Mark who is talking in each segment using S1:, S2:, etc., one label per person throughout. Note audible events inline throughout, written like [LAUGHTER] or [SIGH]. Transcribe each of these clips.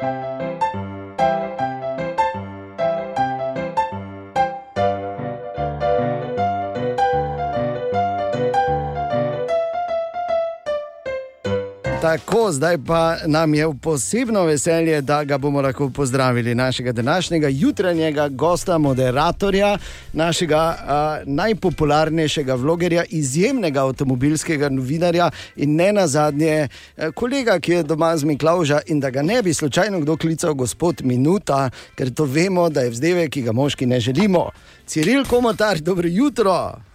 S1: Thank you. Tako, zdaj pa nam je posebno veselje, da ga bomo lahko pozdravili, našega današnjega jutranjega gosta, moderatorja, našega uh, najpopularnejšega vlogerja, izjemnega avtomobilskega novinarja in ne nazadnje uh, kolega, ki je doma z Miklauža in da ga ne bi slučajno kdo klical gospod Minuta, ker to vemo, da je vzdevek, ki ga moški ne želimo. Ciril Komotar, dobro jutro.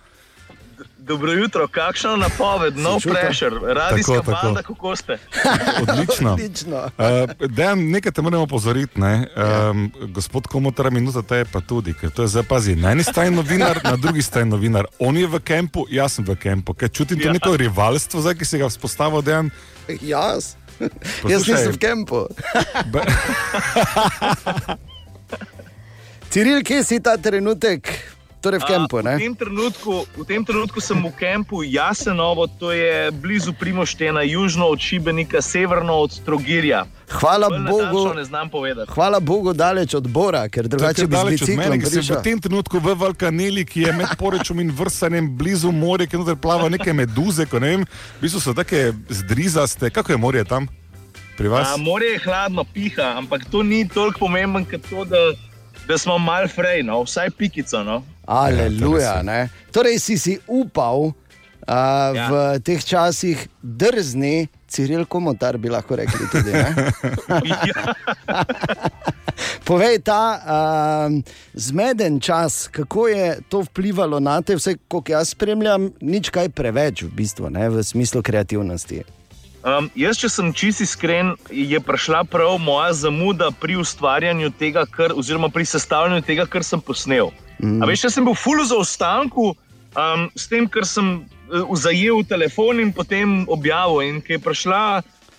S2: Dobro jutro, kakšno napoved, no pressure, radijska banda, kako ste? [LAUGHS]
S3: Odlično.
S1: Odlično.
S3: Uh, Dejan, nekaj te moramo opozoriti, ne? um, gospod Komotar, minuta te je pa tudi, ker to je zdaj pazi. Na eni strani novinar, na drugi strani novinar. On je v kampu, jaz sem v kampu, ker čutim to
S2: Ja.
S3: neko rivalstvo, zdaj, ki si ga vzpostavil, Dejan.
S1: Jaz. Jaz
S3: Poslušaj.
S1: nisem v kampu.
S3: Be- [LAUGHS]
S1: Ciril, kje si ta trenutek? Torej v kampu,
S2: A, v,
S1: ne?
S2: tem trenutku, v tem trenutku sem v kampu Jasenovo, to je blizu Primoštena, južno od Šibenika, severno od Trogirja.
S1: Hvala
S2: Bolj
S1: Bogu.
S2: Ne znam povedati.
S1: Hvala Bogu, daleč od Bora, ker drugače bi
S3: ki si
S1: prišel.
S3: v tem trenutku v Valkaneli, ki je med porečom in vrsanjem blizu morja, ki noter plava neke meduze, ko ne vem, v bistvu so take zdrizaste. Kako je morje tam pri vas?
S2: A, morje je hladno, piha, ampak to ni toliko pomembno, kot to, da, da smo mal frej, no? vsaj pikico. No?
S1: Aleluja. ne. Torej si si upal uh,
S2: Ja.
S1: v teh časih drzni, Ciril Komotar bi lahko rekli tudi. ne?
S2: ja. [LAUGHS]
S1: Povej ta uh, zmeden čas, kako je to vplivalo na te, vse kot jaz spremljam, nič kaj preveč v bistvu, ne, v smislu kreativnosti.
S2: Um, jaz, če sem čisti iskren, je prišla prav moja zamuda pri ustvarjanju tega, kar, oziroma pri sestavljanju tega, kar sem posnel. Mm. A veš, jaz sem bil full za ostanku um, s tem, kar sem uh, zajel telefon in potem objavil. In ko je prišla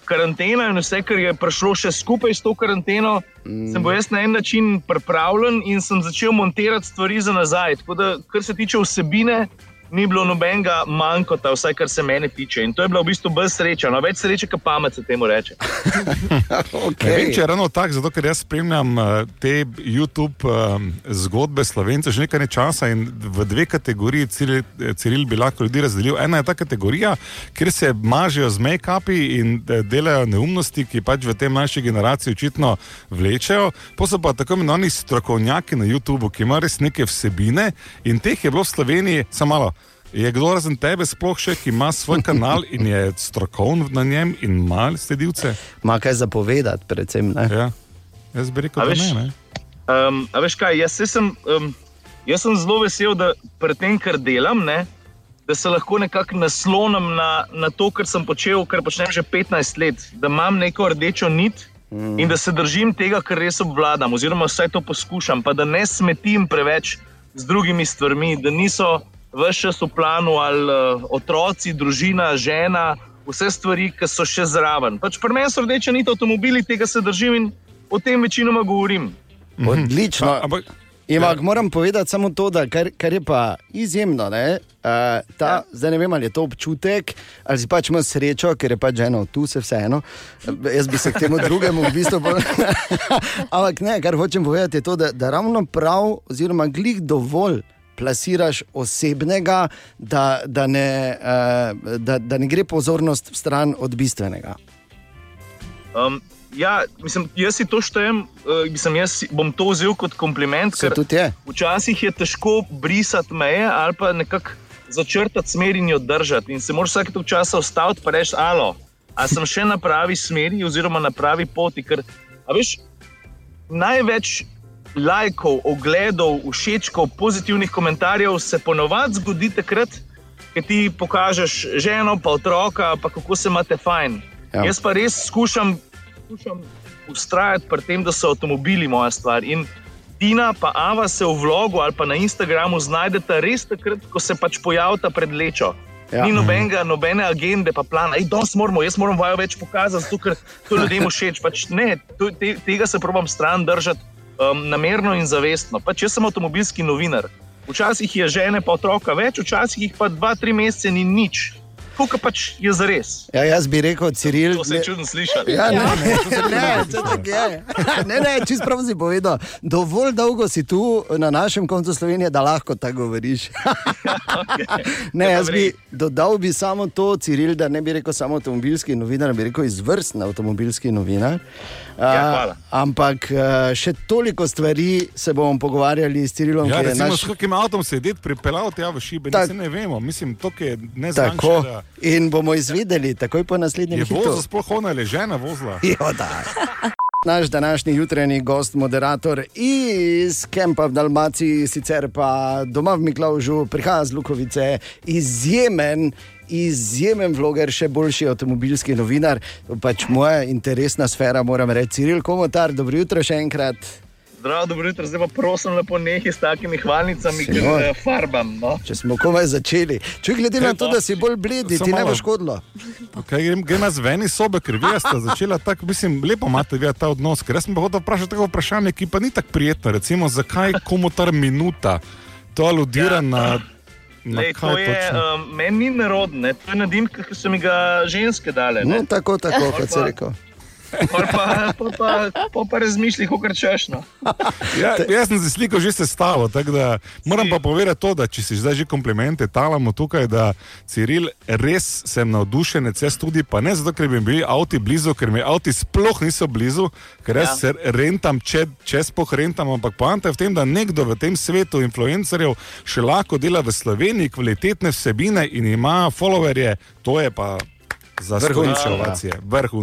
S2: karantena in vse, kar je prišlo še skupaj s to karanteno, mm. sem bil jaz na en način pripravljen in sem začel montirati stvari za nazaj. Tako da, kar se tiče vsebine, ni bilo nobenega manjkota, vsaj kar se mene tiče. In to je bila v bistvu bolj sreča, no več sreče, kot pamet se temu reče. [LAUGHS]
S3: Ne vem, če je ravno tako, zato ker jaz spremljam uh, te YouTube um, zgodbe slovencev že nekaj časa in v dve kategoriji Ciril, Ciril bi lahko ljudi razdelil. Ena je ta kategorija, kjer se mažejo z make-upi in eh, delajo neumnosti, ki pač v tej mlajši generaciji očitno vlečejo. So pa tako imenovani strokovnjaki na YouTubu, ki imajo res neke vsebine in teh je bilo v Sloveniji samo malo. Je kdo razen tebe sploh še, ki ima svoj kanal in je strokoven na njem in ima sledilce?
S1: Ma kaj zapovedati, predvsem. Ne?
S3: Ja. Jaz bi rekel,
S2: A
S3: da
S2: veš,
S3: ne. ne.
S2: Um, a veš kaj, jaz, sem, um, jaz sem zelo vesel, da pri tem, kar delam, ne, da se lahko nekako naslonim na, na to, kar sem počel, kar počnem že 15 let, da imam neko rdečo nit. Mm. In da se držim tega, kar res obvladam, oziroma vsaj to poskušam, pa da ne smetim preveč z drugimi stvarmi, da niso vse čas v planu ali uh, otroci, družina, žena, vse stvari, ki so še zraven. Pač pri meni so rdeče niti avtomobili, tega se držim in o tem večinoma govorim.
S1: Odlično.
S3: A- Ampak
S1: Imak, moram povedati samo to, da kar, kar je pa izjemno. Ne, uh, ta, ja. Zdaj ne vem, ali je to občutek, ali si pač imaš srečo, ker je pač eno, tu se vseeno. Jaz bi se k temu drugemu v bistvu. bolj- [LAUGHS] Ampak ne, kar hočem povedati, je to, da, da ravno prav, oziroma glih dovolj. Plasiraš osebnega, da, da, ne, uh, da, da ne gre pozornost stran od bistvenega.
S2: Um, ja, mislim, jaz si to štejem, uh, mislim, jaz bom to vzel kot kompliment, ker
S1: tudi je.
S2: včasih je težko brisati meje ali pa nekako začrtati smer in jo držati. In se moraš vsake toliko časa ustaviti in reči, alo, a sem še na pravi smeri oziroma na pravi poti. Ker, a veš, največ lajkov, ogledov, všečkov, pozitivnih komentarjev se ponovadi zgodi takrat, ko ti pokažeš ženo, pa otroka, pa kako se imate fajn.
S1: Ja.
S2: Ja. Jaz pa res skušam, skušam ustrajati pri tem, da so avtomobili moja stvar. In Tina pa Ava se v vlogu ali pa na Instagramu znajdeta res takrat, ko se pač pojavita pred lečo.
S1: Ja.
S2: Ja. Ni nobenega, nobene agende, pa plana, da danes moramo, jaz moram vaju več pokazati, zato, ker to ljudem všeč. Pač ne, to, te, tega se probam stran držati um, namerno in zavestno. Pač jaz sem avtomobilski novinar. Včasih je žene pa otroka več, včasih jih pa dva, tri mesece ni nič. Tukaj pač je za res.
S1: Ja, jaz bi rekel, Ciril.
S2: To se je čudno slišati.
S1: Ja, ne, ne, ne, ne, ne, ne čist prav si povedal. Dovolj dolgo si tu na našem koncu Slovenije, da lahko tako govoriš. [LAUGHS] ne, jaz bi dodal bi samo to, Ciril, da ne bi rekel samo avtomobilski novinar, bi rekel izvrsten avtomobilski novinar.
S2: Ja,
S1: ampak še toliko stvari se bomo pogovarjali s Cirilom.
S3: Ja, recimo, naš... s kakim avtom sedeti, pripeljal tja v šibe, tak... ne vemo. Mislim, to je neznano.
S1: Da... In bomo izvedeli, takoj po naslednjem
S3: letu. Je vozila sploh ona ali žena vozila? [LAUGHS]
S1: Jo, Naš današnji jutranji gost, moderator iz Kempa v Dalmaciji, sicer pa doma v Miklaužu, prihaja z Lukovice, izjemen, izjemen vloger, še boljši avtomobilski novinar. Pač moja interesna sfera, moram reči, Ciril Komotar, dobro jutro še enkrat.
S2: Zdravo, dobro jutro, zdaj pa prosim, lepo nehi s takimi hvalnicami, ki jih farbam. No?
S1: Če smo komaj začeli. Če glede na to, da si bolj bledi, ti ne bo škodilo.
S3: Okay, grem, grem z veni sobe, ker vi ste začeli tako, mislim, lepo imate vi ta odnos. Ker jaz sem pa hotel vprašati tako vprašanje, ki pa ni tako prijetno. Recimo, zakaj komu ta minuta to aludira ja. na.
S2: Lej, je, uh, meni ni nerodno, to je nadim, ki so mi ga ženske dale.
S1: No, tako, tako, kot si rekel.
S2: Pa pa, pa, pa, pa, pa razmišljaj, kako rečeš. No. [LAUGHS]
S3: Ja, jaz sem se slikal že se stavo. Moram pa povedati to, da če si zdaj že komplimente talamo tukaj, da Ciril res sem navdušen, jaz tudi pa ne zato, ker bi bili avti blizu, ker mi avti sploh niso blizu, ker jaz ja. se rentam, če, če spoh rentam, ampak poanta je v tem, da nekdo v tem svetu influencerjev še lahko dela v Sloveniji kvalitetne vsebine in ima followerje, to je pa za vrhunske ovacije.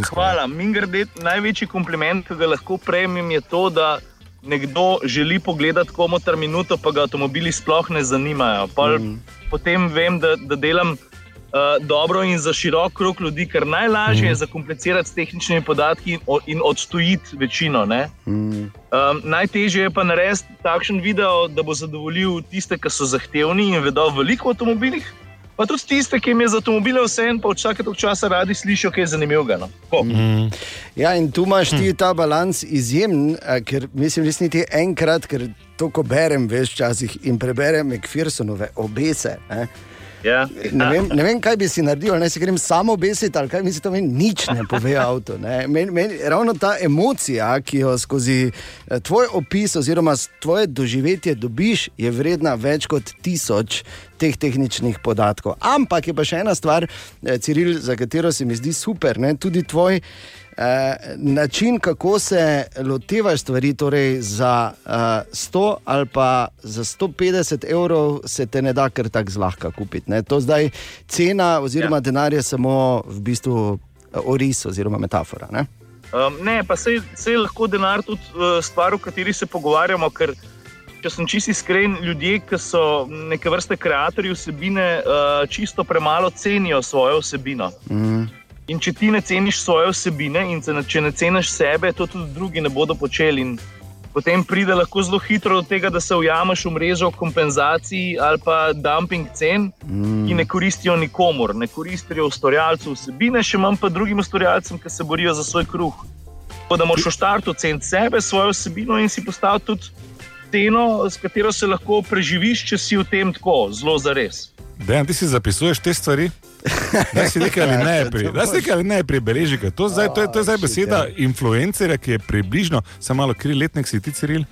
S2: Hvala. Mingrde, največji kompliment, ki ga lahko prejmem, je to, da nekdo želi pogledati komu ter minuto, pa ga avtomobili sploh ne zanimajo. Mm. Potem vem, da, da delam uh, dobro in za širok krug ljudi, ker najlažje mm. je zakomplicirati s tehničnimi podatki in odstojiti večino. Mm. Um, najtežje je pa narediti takšen video, da bo zadovoljil tiste, ki so zahtevni in vedo veliko o avtomobilih pa tudi tiste, ki jim je za avtomobile vse en, pa včasih toliko časa radi slišijo, kaj je zanimivo. No? Mm.
S1: Ja, in tu imaš ti ta balans izjemen, ker mislim, res niti enkrat, ker to, ko berem, veš, včasih in preberem McPhersonove obese. Eh?
S2: Ja.
S1: Ne, vem, ne vem, kaj bi si naredil, naj se grem samo besiti ali kaj mi se to meni nič ne pove avto. Men, men, ravno ta emocija, ki jo skozi eh, tvoj opis oziroma tvoje doživetje dobiš, je vredna več kot tisoč teh tehničnih podatkov. Ampak je pa še ena stvar, eh, Ciril, za katero se mi zdi super, ne? tudi tvoj. Eh, način, kako se lotevaš stvari, torej za uh, eh, 100 ali pa za 150 evrov, se te ne da kar tako zlahka kupiti. Ne? To zdaj cena, oziroma ja. denar je samo v bistvu eh, oris oziroma metafora. Ne,
S2: um, ne pa se je lahko denar tudi uh, stvar, o kateri se pogovarjamo. Ker... Če sem čisto iskren, ljudje, ki so neke vrste ustvarjalci vsebine, uh, čisto premalo cenijo svojo vsebino. Mm. In če ti ne ceniš svoje vsebine in če ne ceniš sebe, to tudi drugi ne bodo počeli. In potem pride lahko zelo hitro do tega, da se ujameš v mrežo kompenzacij ali pa dumping cen, mm. ki ne koristijo nikomor, ne koristijo ustvarjalcu vsebine, še manj pa drugim ustvarjalcem, ki se borijo za svoj kruh. Tako da moraš v startu ceniti sebe, svojo vsebino in si postaviti tudi ceno, s katero se lahko preživiš, če si v tem tako zelo zares.
S3: Dejan, ti si zapisuješ te stvari? Da si [LAUGHS] nekaj ali ne, pri, da si nekaj ali ne pribeleži. To, to, to je zdaj beseda influencerja, ki je približno, samo malo kri letnik si ti, Ciril.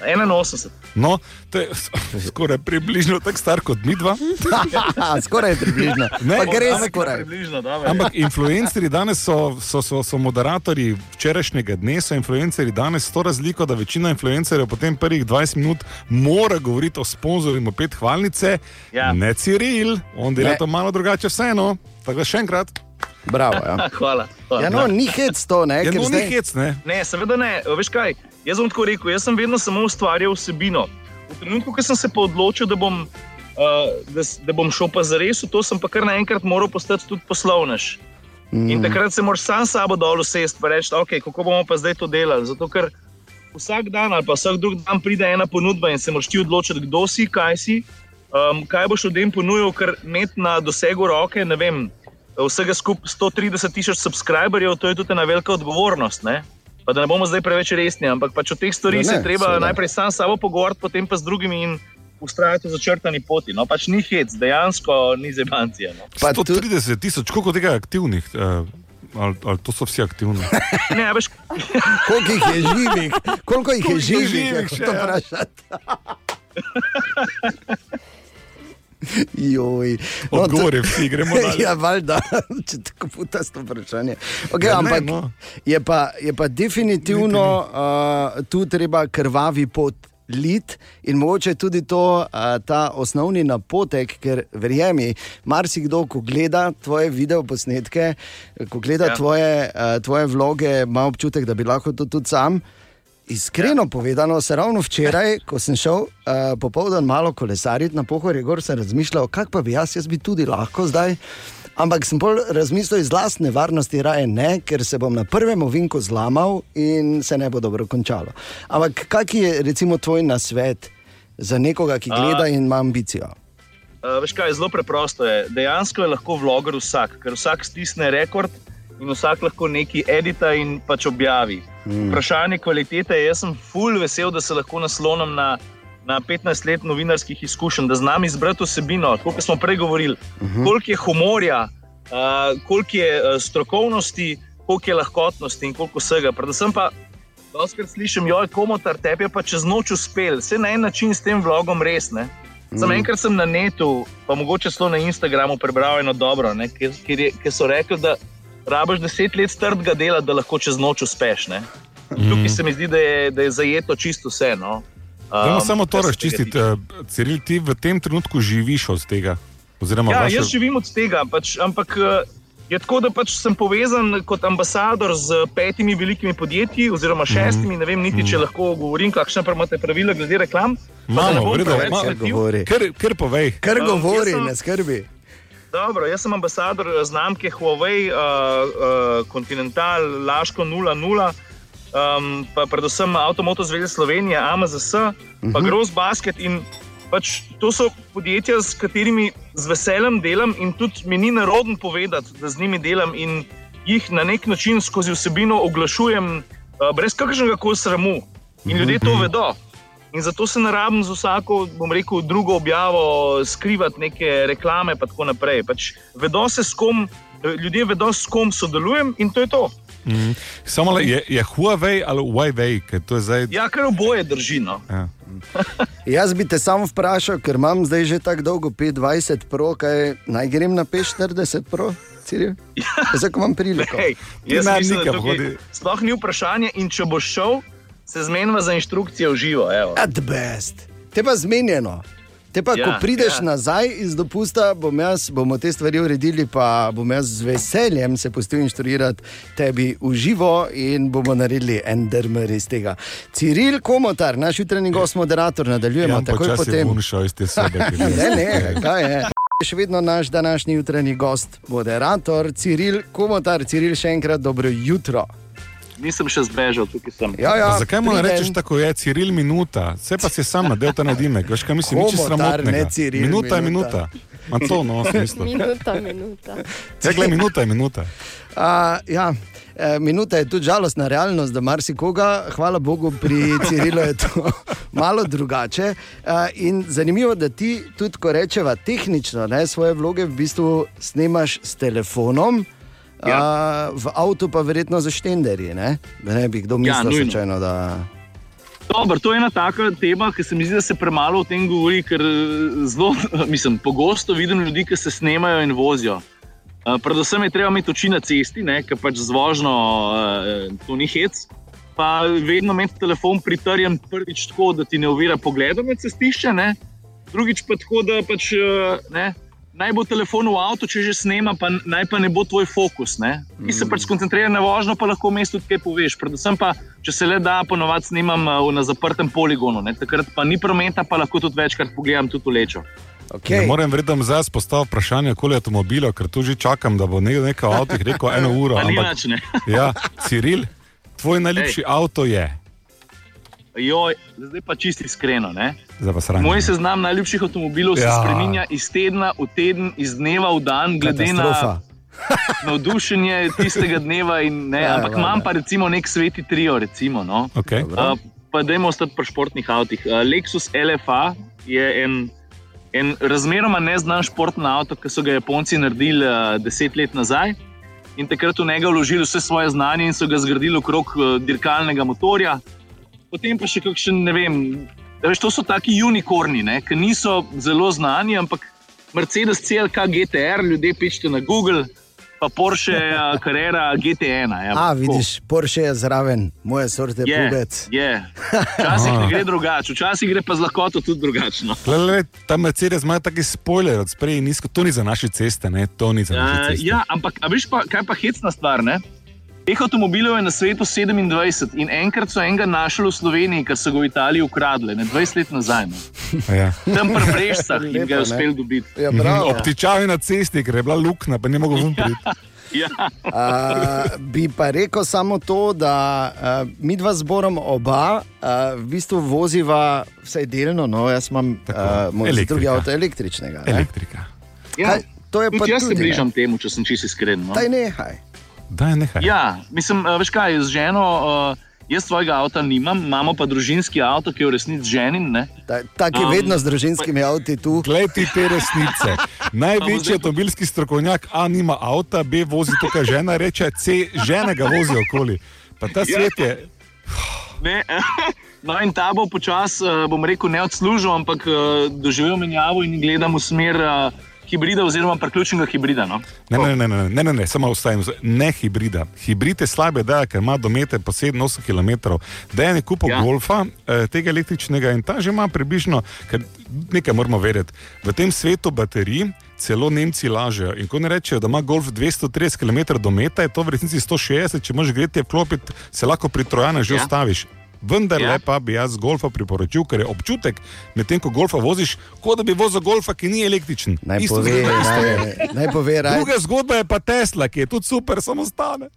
S2: 81.
S3: No, to je skoraj približno tako star kot mi dva. [LAUGHS]
S1: skoraj približno. Ne, gre za skoraj.
S3: Ampak influencerji danes so, so, so, so moderatorji včerajšnjega dne, so influencerji danes s to razliko, da večina influencerjev potem prvih 20 minut mora govoriti o sponzorju pet hvalnice. Ja. Ne Ciril, on dela to malo drugače, vseeno. Tako da še enkrat.
S1: Bravo, ja. [LAUGHS]
S2: hvala. hvala.
S1: Ja, no, ni hec to, ne?
S3: Ja, no, zdaj... ni hec, ne?
S2: Ne, seveda ne. Veš kaj? Jaz bom tako rekel, jaz sem vedno samo ustvarjal vsebino. V trenutku, ko sem se odločil, da bom, uh, da, da bom šel pa za res, to sem pa kar naenkrat moral postati tudi poslovnež. Mm. In takrat se moraš sam sabo dol usesti in reči, okay, kako bomo pa zdaj to delali. Zato, ker vsak dan ali pa vsak drug dan pride ena ponudba in se moraš ti odločiti, kdo si, kaj si, um, kaj boš od tem ponudil, ker imeti na dosegu roke, ne vem. Vsega skupaj 130 tisoč subscriberjev, to je tudi ena velika odgovornost. Ne? Pa da ne bomo zdaj preveč resni, ampak pač o teh stvarih se treba seveda. najprej sam sabo pogovarjati, potem pa z drugimi. In ustrajati v začrtani poti. No, pač ni hec, dejansko ni zebancija. No.
S3: Pa 130 tisoč, koliko tega je aktivnih? Uh, ali, ali to so vsi aktivni? [LAUGHS]
S2: Ne, veš,
S1: Koliko jih je živih? Koliko jih je živih?
S3: še,
S1: to
S3: ja. [LAUGHS] [LAUGHS]
S1: Joj. No,
S3: Odgovor je vsi, gremo [LAUGHS] dalje.
S1: Ja, valjda, [LAUGHS] če tako puta to vprašanje. Okay,
S3: Ja,
S1: ja,
S3: ne,
S1: ampak
S3: no.
S1: je, pa, je pa definitivno uh, tu treba krvavi pot. Lit in mogoče tudi to, a, ta osnovni napotek, ker verjemi, marsikdo, ko gleda tvoje videoposnetke, ko gleda ja. Tvoje, a, tvoje vloge, ima občutek, da bi lahko to tudi sam. Iskreno ja. povedano, se ravno včeraj, ko sem šel uh, popoldan malo kolesariti na pohorje, gor sem razmišljal, kako pa bi jaz, jaz bi tudi lahko zdaj. Ampak sem bolj razmislil iz lastne varnosti, raje ne, ker se bom na prvem ovinku zlamal in se ne bo dobro končalo. Ampak kak je recimo tvoj nasvet za nekoga, ki gleda in ima ambicijo?
S2: Uh, veš kaj, zelo preprosto je. Dejansko je lahko vloger vsak, ker vsak stisne rekord in vsak lahko nekaj edita in pač objavi. Mm. Vprašanje kvalitete jaz sem full vesel, da se lahko naslonim na, na 15 let novinarskih izkušenj, da znam izbrati vsebino, kot smo prej govorili, uh -huh. koliko je humorja, uh, koliko je uh, strokovnosti, koliko je lahkotnosti in koliko vsega. Predvsem pa. Doskrat slišim, joj, komotar, tebi je pa čez noč uspel, vse na en način s tem vlogom res. Ne? Sam enkrat sem na netu, pa mogoče celo na Instagramu prebral eno dobro, ne, kjer, kjer, je, kjer so rekli, da rabaš deset let strdega dela, da lahko čez noč uspeš. Ne. Tukaj se mi zdi, da je, da je zajeto čisto vse. No.
S3: Dajmo
S2: Um,
S3: samo to
S2: kar
S3: razčistiti. Uh, Ciril, ti v tem trenutku živiš od tega? Oziroma,
S2: Ja,
S3: vaše...
S2: jaz živim od tega, pač, ampak eh, je tako, da pač sem povezan kot ambasador z petimi velikimi podjetji, oziroma šestimi. Ne vem, niti če lahko govorim, kakšne pa imate pravila glede reklam. pa da ne
S3: Imamo,
S2: bom
S3: v redu,
S2: preveč
S3: ma-
S1: Kar
S2: kreativ.
S1: govori.
S3: Ker, ker povej.
S1: Kar
S2: Um,
S1: govori,
S2: jaz sem-
S1: ne skrbi.
S2: Dobro, jaz sem ambasador eh, znamke Huawei, uh, uh, Continental, Laško 00, um, pa predvsem Avtomoto Zveze Slovenije, AMZS, uh -huh. pa Gross Basket. In pač to so podjetja, s katerimi z veseljem delam in tudi mi ni narodno povedati, da z njimi delam in jih na nek način skozi vsebino oglašujem uh, brez kakršnega koli sramu. In ljudje to vedo. In zato se ne rabim z vsako, bom rekel, drugo objavo skrivati neke reklame in tako naprej. Pač vedo se, s kom, ljudje vedo, s kom sodelujem in to je to.
S3: Mm. Samo le, je, je Huawei ali Huawei, ker to je zdaj.
S2: Ja, kar oboje drži. No.
S3: Ja. [LAUGHS]
S1: Jaz bi te samo vprašal, ker imam zdaj že tako dolgo 25 pro, kaj naj grem na 45 pro, Ciril? Zdaj, ko imam priliko.
S2: Hej, jaz mislim, da tukaj sploh ni vprašanje, in če boš šel, se zmenjava za inštrukcije v živo. evo.
S1: At best. Te pa zmenjeno. Te pa, ja, ko
S2: Ja,
S1: prideš ja.
S2: ja.
S1: nazaj iz dopusta, bom jaz, bomo te stvari uredili, pa bom jaz z veseljem se pustil inštruirati tebi v živo in bomo naredili en drmer iz tega. Ciril Komotar, naš jutranji gost, moderator, nadaljujemo
S3: Jan
S1: takoj potem.
S3: je- [LAUGHS]
S1: Ne, ne, kaj je. Še vedno naš današnji jutranji gost, moderator Ciril Komotar. Ciril, še enkrat dobro jutro.
S2: Nisem še zbežal, tukaj sem.
S1: Ja, ja,
S3: Pa Zakaj mu ne rečeš tako, je Ciril minuta, vse pa si sam nadel ta nadimek, veš kaj mislim, nič sramotnega.
S1: ne Ciril
S3: minuta je
S1: minuta.
S3: minuta. Ma to no. [LAUGHS]
S4: Minuta, minuta.
S3: Ja, glej, minuta je minuta.
S1: A, ja. e, Minuta je tudi žalostna realnost, da marsikoga, hvala Bogu, pri Cirilu je to [LAUGHS] malo drugače. A, In zanimivo, da ti tudi, ko rečeva tehnično, ne, svoje vloge v bistvu snemaš s telefonom. Ja. A, v avtu pa verjetno za štenderji, ne? da ne bi kdo mislil,
S2: nujno.
S1: slučajno, da
S2: Dobro, to je ena taka tema, ki se mi zdi, da se premalo o tem govori, ker eh, zelo, [LAUGHS] mislim, pogosto vidim ljudi, ki se snemajo in vozijo. Uh, predvsem je treba imeti oči na cesti, ker pač z vožnjo uh, to ni hec. Pa vedno imeti telefon pritrjen, prvič tako, da ti ne ovira pogledom na cestišče, ne? drugič pa tako, da pač, uh, ne, naj bo telefon v avtu, če že snema, pa naj pa ne bo tvoj fokus. Ne? Ti se pač skoncentriraš na vožnjo, pa lahko v mestu tudi kaj poveš. Predvsem pa, če se le da, ponovadi snimam uh, na zaprtem poligonu, ne? takrat pa ni prometa, pa lahko tudi večkrat pogledam tudi v lečo.
S3: Okay. Moram verjetno zdaj postaviti vprašanje, koliko je avtomobilov, ker tu že čakam, da bo nekdo nekaj o avtih rekel eno uro. Ampak, [LAUGHS] ja, Ciril, tvoj najljubši avto je.
S2: Joj, zdaj pa čisto iskreno. Ne? Moj seznam najljubših avtomobilov se
S3: Ja.
S2: spremenja iz tedna v teden, iz dneva v dan, glede na [LAUGHS] navdušenje tistega dneva. In, ne,
S1: Ja,
S2: ampak
S1: valjda.
S2: imam pa recimo nek sveti trio. Recimo, no.
S3: Okay.
S2: Uh, pa dajmo ostati pri športnih avtih. Uh, Lexus LFA je en, en razmeroma neznan športni avto, ki so ga Japonci naredili uh, deset let nazaj. In takrat v njega vložili vse svoje znanje in so ga zgradili okrog uh, dirkalnega motorja. Potem pa še kakšen, ne vem, veš, to so taki unikorni, ne, ki niso zelo znani, ampak Mercedes CLK GTR, ljudje pišete na Google pa Porsche [LAUGHS] Carrera GT1. Ja,
S1: A, vidiš, Porsche je zraven, moje sorte je pubec.
S2: Je. Včasih ne gre drugače, včasih gre pa z lahkoto tudi drugačno.
S3: Ta Mercedes ima taki spoiler od sprej nizko, to ni za naše ceste, ne? to ni za naše ceste.
S2: Uh, ja, ampak veš pa, kaj pa hecna stvar, ne? Teh avtomobilov je na svetu 27 in enkrat so enega našli v Sloveniji, ker so ga v Italiji ukradli, ne 20 let nazaj. [LAUGHS] Ja. Tam prebreš, da jim ga je uspel dobiti.
S1: Ja,
S3: Obtičavi na cesti, ker je bila luknja, pa ne mogo vumiti.
S2: Ja.
S1: uh, bi pa rekel samo to, da uh, mi dva zborom oba uh, v bistvu voziva vsaj delno, no, jaz imam uh, drugi avto električnega.
S3: Elektrika.
S2: Ja. Kaj, to je pa tudi. Jaz se bližam temu, če sem čisto iskren. No.
S1: Daj nehaj.
S3: Da je nekaj.
S2: Ja, mislim, veš kaj, z ženo. Uh, Jaz svojega avta nimam, imamo pa družinski avto, ki je v resnici ženin.
S1: Tako je um, vedno z družinskimi pa... avti tu.
S3: Glej ti te resnice. Največji [LAUGHS] avtomobilski strokovnjak, A nima avta, B vozi tukaj žena, reče C, žena ga vozi okoli. Pa ta ja. svet je.
S2: Ne, [LAUGHS] no, in ta bo počasi, bom rekel, ne odslužil, ampak doživel menjavo in gledam v smer hibrida oziroma priključnega hibrida. No?
S3: Ne, ne, ne, ne, ne, ne, ne, samo ostajam, ne hibrida. Hibrid je slabe, da ker ima domete po 7-8 km. Da je nekaj ja. golfa, eh, tega električnega in ta že ima približno, ker nekaj moramo vedeti. V tem svetu baterij. Celo Nemci lažejo. In ko ne rečejo, da ima golf 230 km do meta, je to v resnici 160, če možeš greti vklopiti, se lahko pri Trojanu že ja. ustaviš. Vendar ja. pa bi jaz golfa priporočil, ker je občutek, medtem ko golfa voziš, kot da bi vozil golfa, ki ni električen.
S1: Naj pove, naj pove,
S3: Druga zgodba je pa Tesla, ki je tudi super, samo stane.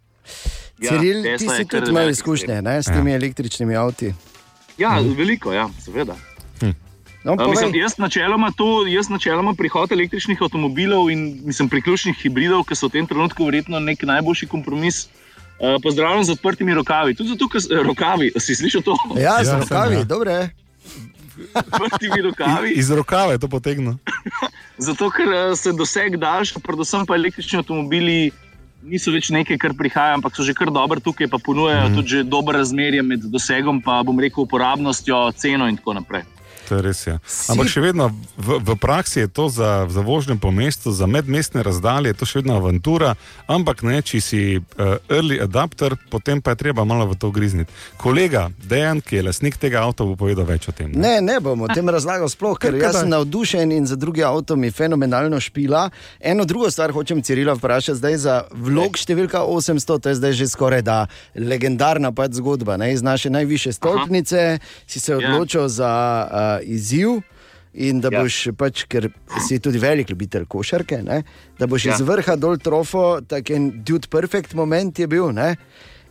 S1: Ja, Ciril, ti si tudi imel izkušnje ne, s temi ja. električnimi avti.
S2: Ja, hm. veliko, ja, seveda. Hm. No, mislim, jaz, načeloma to, jaz načeloma prihod električnih avtomobilov in mislim, priključnih hibridov, ki so v tem trenutku verjetno nek najboljši kompromis. Uh, pozdravljam z odprtimi rokavi. Tudi zato, ker uh, rokavi, si slišal to?
S1: Ja, z ja, rokavi, ja. dobre.
S2: Odprtimi rokavi.
S3: Iz, iz rokave to potegnu. [LAUGHS]
S2: zato, ker uh, se doseg daljši, predvsem pa električni avtomobili niso več nekaj, kar prihaja, ampak so že kar dobro tukaj, pa ponujajo mm. tudi dobro razmerje med dosegom, pa bom rekel, uporabnostjo, ceno in tako naprej
S3: to je res. Ja. Ampak še vedno v, v praksi je to za, za vožnjo po mestu, za medmestne razdalje, to še vedno avantura. Ampak ne, če si uh, early adapter, potem pa je treba malo v to grizniti. Kolega Dejan, ki je lasnik tega avta, bo povedal več o tem.
S1: Ne, ne, ne bom o tem razlagal sploh, ker jaz sem navdušen in za drugi avto mi fenomenalno špila. Eno drugo stvar hočem Cirila vprašati, zdaj za vlog številka 800, to je zdaj že skoraj da legendarna pač zgodba. Ne? Iz naše najviše stolpnice Aha. si se ja. odločil yeah. za. Izziv. In da ja. boš, pač, ker si tudi velik ljubitelj košarke, ne? da boš ja. iz vrha dol trofo, tako en dude perfect moment je bil. Ne?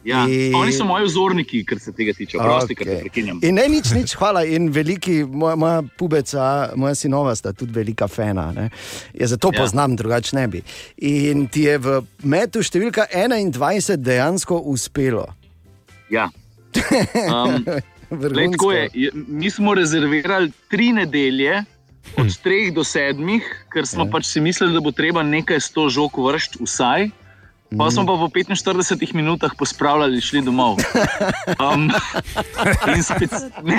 S2: Ja, in... Oni so moji vzorniki, kar se tega tiče, prosti, okay. kar se prekinjam.
S1: In ne, nič, nič, [LAUGHS] hvala. In veliki, moja, moja pubeca, moja sinova sta tudi velika fena. Ja, zato ja. poznam, drugače ne bi. In ti je v metu številka 21 dejansko uspelo.
S2: Ja. [LAUGHS] Um, Lej, je, mi smo rezervirali tri nedelje, od hm. treh do sedmih, ker smo ja. pač si mislili, da bo treba nekaj sto žog vršiti, vsaj. Pa smo pa v 45 minutah pospravljali in šli domov. Um, [LAUGHS] in spec, ne,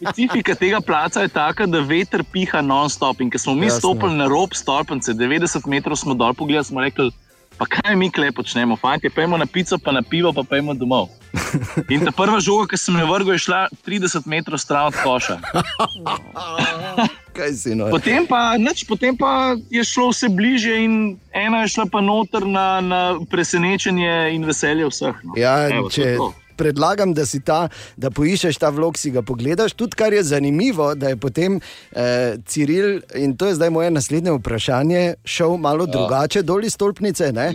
S2: specifika tega placa je taka, da veter piha non-stop. In ko smo mi Jasne. stopili na rob stolpnice, 90 metrov smo dol pogledali, smo rekli, pa kaj mi klej počnemo, fanti, pojmo na pico, pa na pivo, pa pojmo domov. In ta prva žoga, ki sem jo vrgel, je šla 30 metrov stran od koša. potem, pa, nič, potem pa je šlo vse bliže, in ena je šla pa noter na, na presenečenje in veselje vseh. No.
S1: Ja, Evo, če, predlagam, da si ta, da poiščeš ta vlog, si ga pogledaš. Tudi kar je zanimivo, da je potem eh, Ciril, in to je zdaj moje naslednje vprašanje, šel malo ja. drugače dol iz stolpnice. Ja,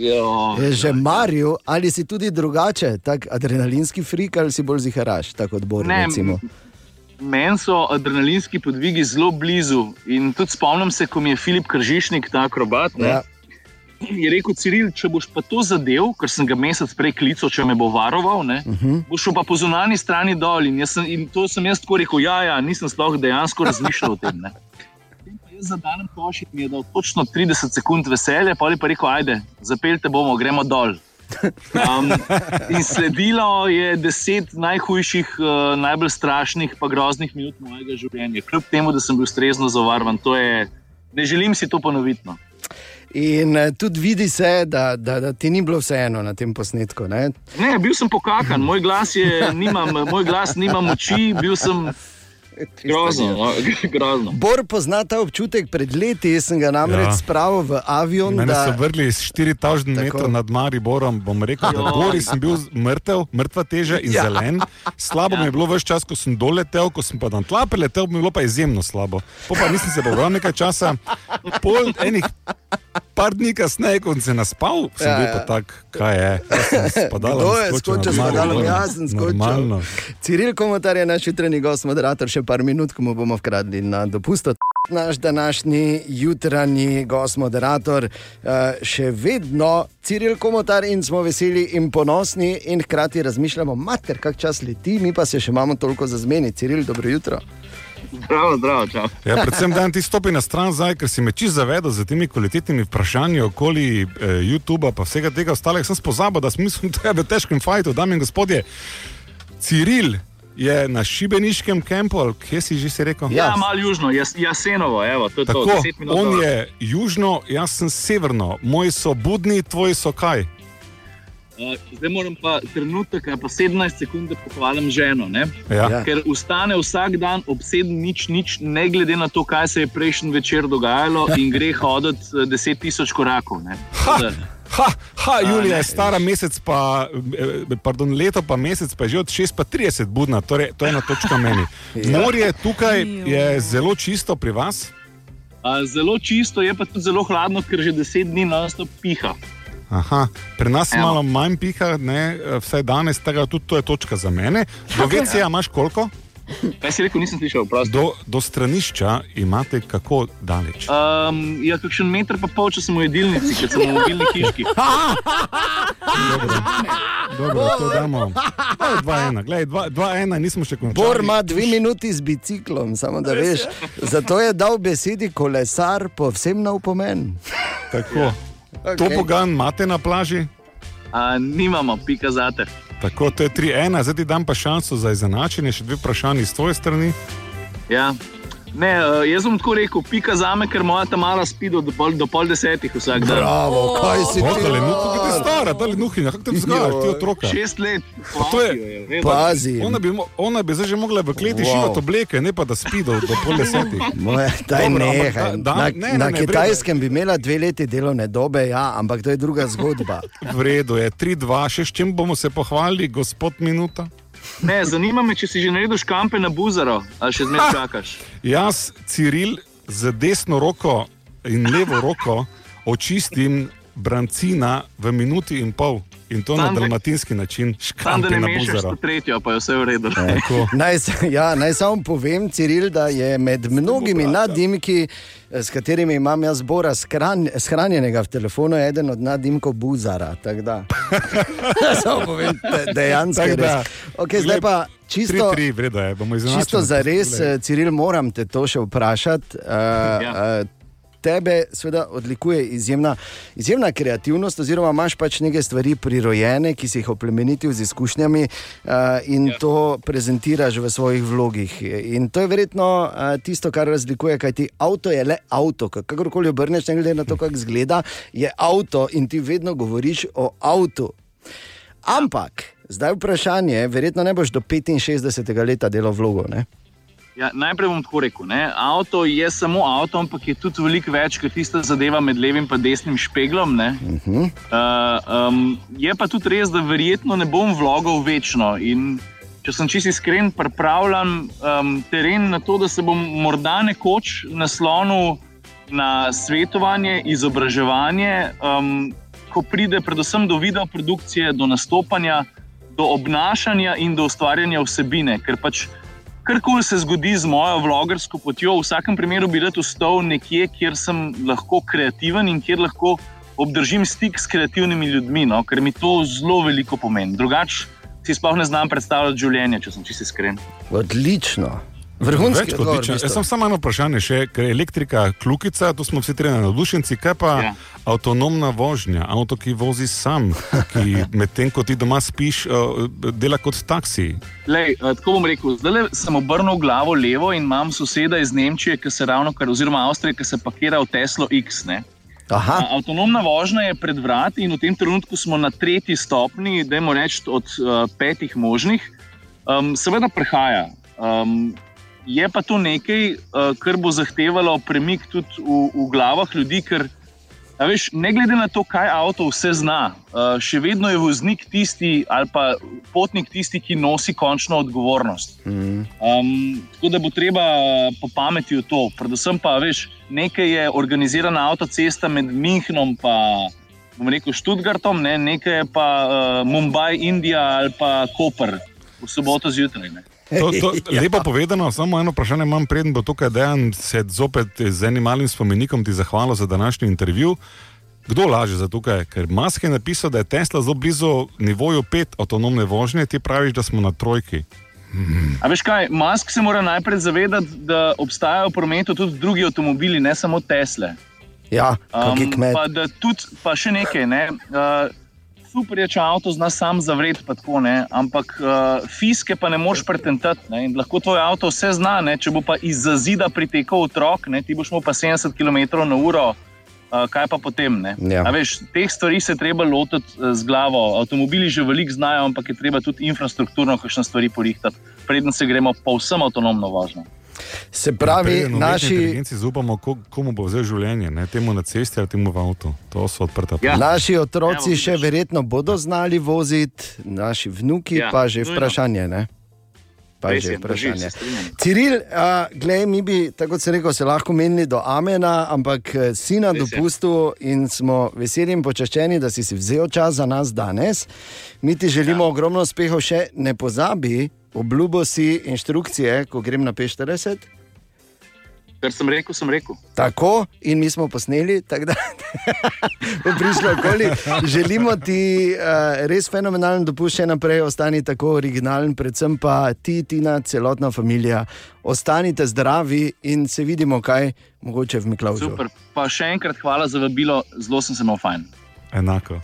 S1: je že ja, Marijo, ali si tudi drugače, tako adrenalinski frik ali si bolj ziharaš, tako odbor.
S2: Meni so adrenalinski podvigi zelo blizu. In tudi spomnim se, ko mi je Filip Kržišnik, ta akrobat. Ja je rekel Ciril, če boš pa to zadev, ker sem ga mesec prej klical, če me bo varoval, ne, uh -huh. boš pa po zunanji strani dol. In, sem, in to sem jaz tako rekel, ja, ja, nisem sploh dejansko razmišljal o tem. Ne. Za danem pošiljk mi je dal točno 30 sekund veselja, pa je pa rekel, ajde, zapeljte bomo, gremo dol. Um, in sledilo je deset najhujših, uh, najbolj strašnih, pa groznih minut mojega življenja, kljub temu, da sem bil ustrezno zavarovan. Ne želim si to ponoviti. No.
S1: In uh, tudi vidi se, da, da, da ti ni bilo vseeno na tem posnetku. Ne?
S2: ne, bil sem pokakan, moj glas, je, nimam, moj glas nima moči, bil sem. Grozno, no, grozno.
S1: Bor pozna ta občutek pred leti, jaz sem ga namreč ja. spravil v avion.
S3: Mene da... so vrgli iz 4000 metrov nad Mariborom. Bom rekel, da gori sem bil mrtev, mrtva teža in ja. zelen. Slabo ja. mi je bilo več časa, ko sem doletel, ko sem pa tam tla preletel, mi je bilo pa izjemno slabo. Po pa nisem se pobral nekaj časa, pol enih. Par dni kasneje, ko sem se naspal, sem ja, bil pa ja. tak, kaj je.
S1: Kdo je skočil, spadalo, jaz sem skočil. Ciril Komotar je naš jutranji gost, moderator, še par minut, ko mu bomo vkradli na dopust. Naš današnji jutranji gost, moderator, eh, še vedno Ciril Komotar in smo veseli in ponosni in hkrati razmišljamo, mater, kak čas leti, mi pa se še imamo toliko za zmeni. Ciril, dobro jutro.
S2: Zdravo, zdravo,
S3: ja, predvsem dan ti stopi na stran zdaj, ker si me čisto zavedel z temi kvalitetnimi vprašanji okoli eh, YouTube-a in vsega tega ostalega. Sem pozabil, da smo v težkem fajtu, dame in gospodje. Ciril, je na Šibeniškem kampu, kje si že si rekel?
S2: Ja, malo južno, jas, jasenovo, evo, to je
S3: Tako, to. On je južno, jaz sem severno, moji so budni, tvoji so kaj.
S2: Uh, zdaj moram pa trenutek, pa 17 sekund, da pohvalim ženo. Ja. Ja. Ker ustane vsak dan ob 7, nič, nič, ne glede na to, kaj se je prejšnji večer dogajalo, [LAUGHS] in gre hoditi 10.000 eh, korakov.
S3: Ha, ha, Julija je stara mesec, pa, eh, pardon, leto pa mesec, pa je že od 6:30 budna, torej to je ena točka meni. [LAUGHS] Ja. Morje tukaj je zelo čisto pri vas.
S2: Zelo čisto je pa tudi zelo hladno, ker že deset dni nas to piha.
S3: Aha, pri nas je malo manj piha, ne, vse danes, tega tudi to je točka za mene. Do VC-ja imaš koliko?
S2: Kaj si rekel, nisem slišal?
S3: Do, do stranišča imate kako daleč?
S2: Um, ja, kakšen meter pa pol, če smo v jedilnici, ker smo v mobilni hiški. [LAUGHS]
S3: dobro, dobro, to damo. 2-1, gledaj, 2-1, nismo še končali.
S1: Bor ima dve minuti z biciklom, samo da veš. Zato je dal besedi kolesar povsem na upomen.
S3: Tako. Okay. To pogan imate na plaži?
S2: A, nimamo, pika zate.
S3: Tako, to je 3-1, zdaj ti dam pa šanso za izenačenje, še dve vprašanje iz tvoje strani.
S2: Ja. Ne, uh, jaz bom tako rekel, pika za me, ker moja ta mala spi do, do, pol, do pol desetih vsak dan.
S1: Bravo, kaj si ti?
S3: Je nuh, ti stara, da je nuhinja, kako te vzgajaš, ti otroka?
S2: Šest let.
S3: To je,
S1: pazi.
S3: Ona bi, ona bi zdaj že mogla v kleti wow. šivati obleke, ne pa da spi do, do pol desetih. [LAUGHS]
S1: Moje, daj Dobro, nehaj. Da, na, ne, ne, na ne, kitajskem brede. bi imela dve leti delovne dobe, ja, ampak to je druga zgodba.
S3: V redu je, tri, dva, še s čim bomo se pohvalili, gospod Minuta.
S2: Ne, zanima me, če si že naredil škampe na buzaro, ali še zmeraj čakaš.
S3: Jaz, Ciril, z desno roko in levo roko očistim brancina v minuti in pol. In to tam na dalmatinski način, škandal.
S2: Ne, ne, ne, ne, tretjo, pa je vse v redu. [LAUGHS]
S1: naj, ja, naj samo povem, Ciril, da je med mnogimi nadimki, s katerimi imam jaz zbora skran, shranjenega v telefonu, eden od nadimkov Buzara. [LAUGHS] [LAUGHS] Samo povem, dejansko je res. Okay, zdaj pa čisto,
S3: tri, tri, vredo je,
S1: čisto za res, Ciril, moram te to še vprašati. Uh, ja. uh, tebe seveda odlikuje izjemna, izjemna kreativnost, oziroma imaš pač nekaj stvari prirojene, ki si jih oplemenitil z izkušnjami uh, in ja. to prezentiraš v svojih vlogih. In to je verjetno uh, tisto, kar razlikuje, kaj ti avto je le avto. Kakorkoli obrneš, ne glede na to, kako izgleda, je avto in ti vedno govoriš o avtu. Ampak, zdaj vprašanje, verjetno ne boš do 65. leta delal vlogo. Ne?
S2: Ja, najprej bom tako rekel. Ne? Avto je samo avto, ampak je tudi veliko več kot tista zadeva med levim in desnim špeglom. Uh -huh. uh, um, je pa tudi res, da verjetno ne bom vlogal večno. In če sem čisto iskren, pripravljam um, teren na to, da se bom morda nekoč naslonil na svetovanje, izobraževanje, um, ko pride predvsem do videoprodukcije, do nastopanja, do obnašanja in do ustvarjanja vsebine. Ker pač karkoli se zgodi z mojo vlogersko potjo, v vsakem primeru bi rad ostal nekje, kjer sem lahko kreativen in kjer lahko obdržim stik s kreativnimi ljudmi, no, ker mi to zelo veliko pomeni. Drugače si sploh ne znam predstavljati življenje, če sem čisto iskren.
S1: Odlično. Vrhunski odgovor.
S3: Jaz sem samo eno vprašanje, še, ker elektrika klukica, tu smo vsi treni navdušenci, kaj pa ja. avtonomna vožnja, avto, ki vozi sam, ki [LAUGHS] medtem, ko ti doma spiš, dela kot taksi.
S2: Lej, tako bom rekel, zdaj sem obrnil glavo levo in imam soseda iz Nemčije, ki se ravno kar, oziroma Avstrije, ki se pakira v Teslo X. Ne? Avtonomna vožnja je pred vrati in v tem trenutku smo na tretji stopni, da imamo reči od uh, petih možnih. Um, seveda prehaja. Um, je pa to nekaj, uh, kar bo zahtevalo premik tudi v, v glavah ljudi, ker veš, ne glede na to, kaj avto vse zna, uh, še vedno je voznik tisti ali pa potnik tisti, ki nosi končno odgovornost. Mm. Um, tako da bo treba po pameti v to. Predvsem pa, veš, nekaj je organizirana avtocesta med Münchenom in bom rekel Študgartom, ne? nekaj je pa uh, Mumbai, Indija ali pa Koper v soboto zjutraj. Ne?
S3: To, to, [LAUGHS] ja. Lepo povedano, samo eno vprašanje imam, preden bo tukaj dejan se zopet z enim malim spomenikom ti zahvalil za današnji intervju. Kdo laže za tukaj? Ker Mask je napisal, da je Tesla zelo blizu nivoju pet avtonomne vožnje, ti praviš, da smo na trojki.
S2: Hmm. A veš kaj, Mask se mora najprej zavedati, da obstajajo v prometu tudi drugi avtomobili, ne samo Tesla.
S1: Ja, um,
S2: pa, tudi, pa še nekaj. Ne? Uh, super je, če avto zna sam zavreti, tako, ampak uh, fiske pa ne moš pretentati. Lahko tvoj avto vse zna, ne? če bo pa iz zida pritekel otrok, ne? ti boš mu pa 70 km/h. Uh, kaj pa potem? Ja. Veš, teh stvari se treba lotiti uh, z glavo. Avtomobili že veliko znajo, ampak je treba tudi infrastrukturno kakšne stvari porihtati, preden se gremo pa vsem avtonomno vožnjo.
S1: Se pravi, ja, naši.
S3: Zaupamo, komu bo vzel življenje, ne temu na cesti ali temu v avtu. To so odprta
S1: ja. Naši otroci ja, še verjetno bodo znali voziti, naši vnuki ja, pa že vprašanje. Ne? Pa že vprašanje. Ciril, gledaj, mi bi, tako se rekel, se lahko menili do Amena, ampak eh, si na dopustu in smo veseli in počaščeni, da si, si vzel čas za nas danes. Mi ti želimo ja. ogromno uspehov, še ne pozabi, obljubo si inštrukcije, ko grem na P40.
S2: Kar sem rekel, sem rekel.
S1: Tako in mi smo posneli, tako da [LAUGHS] bo prišlo okoli. Želimo ti uh, res fenomenalen dopust, še naprej ostani tako originalen, predvsem pa ti, ti na celotna družina. Ostanite zdravi in se vidimo, kaj mogoče v Miklavu.
S2: Super, pa še enkrat hvala za vabilo, zelo sem se imel fajn.
S3: Enako.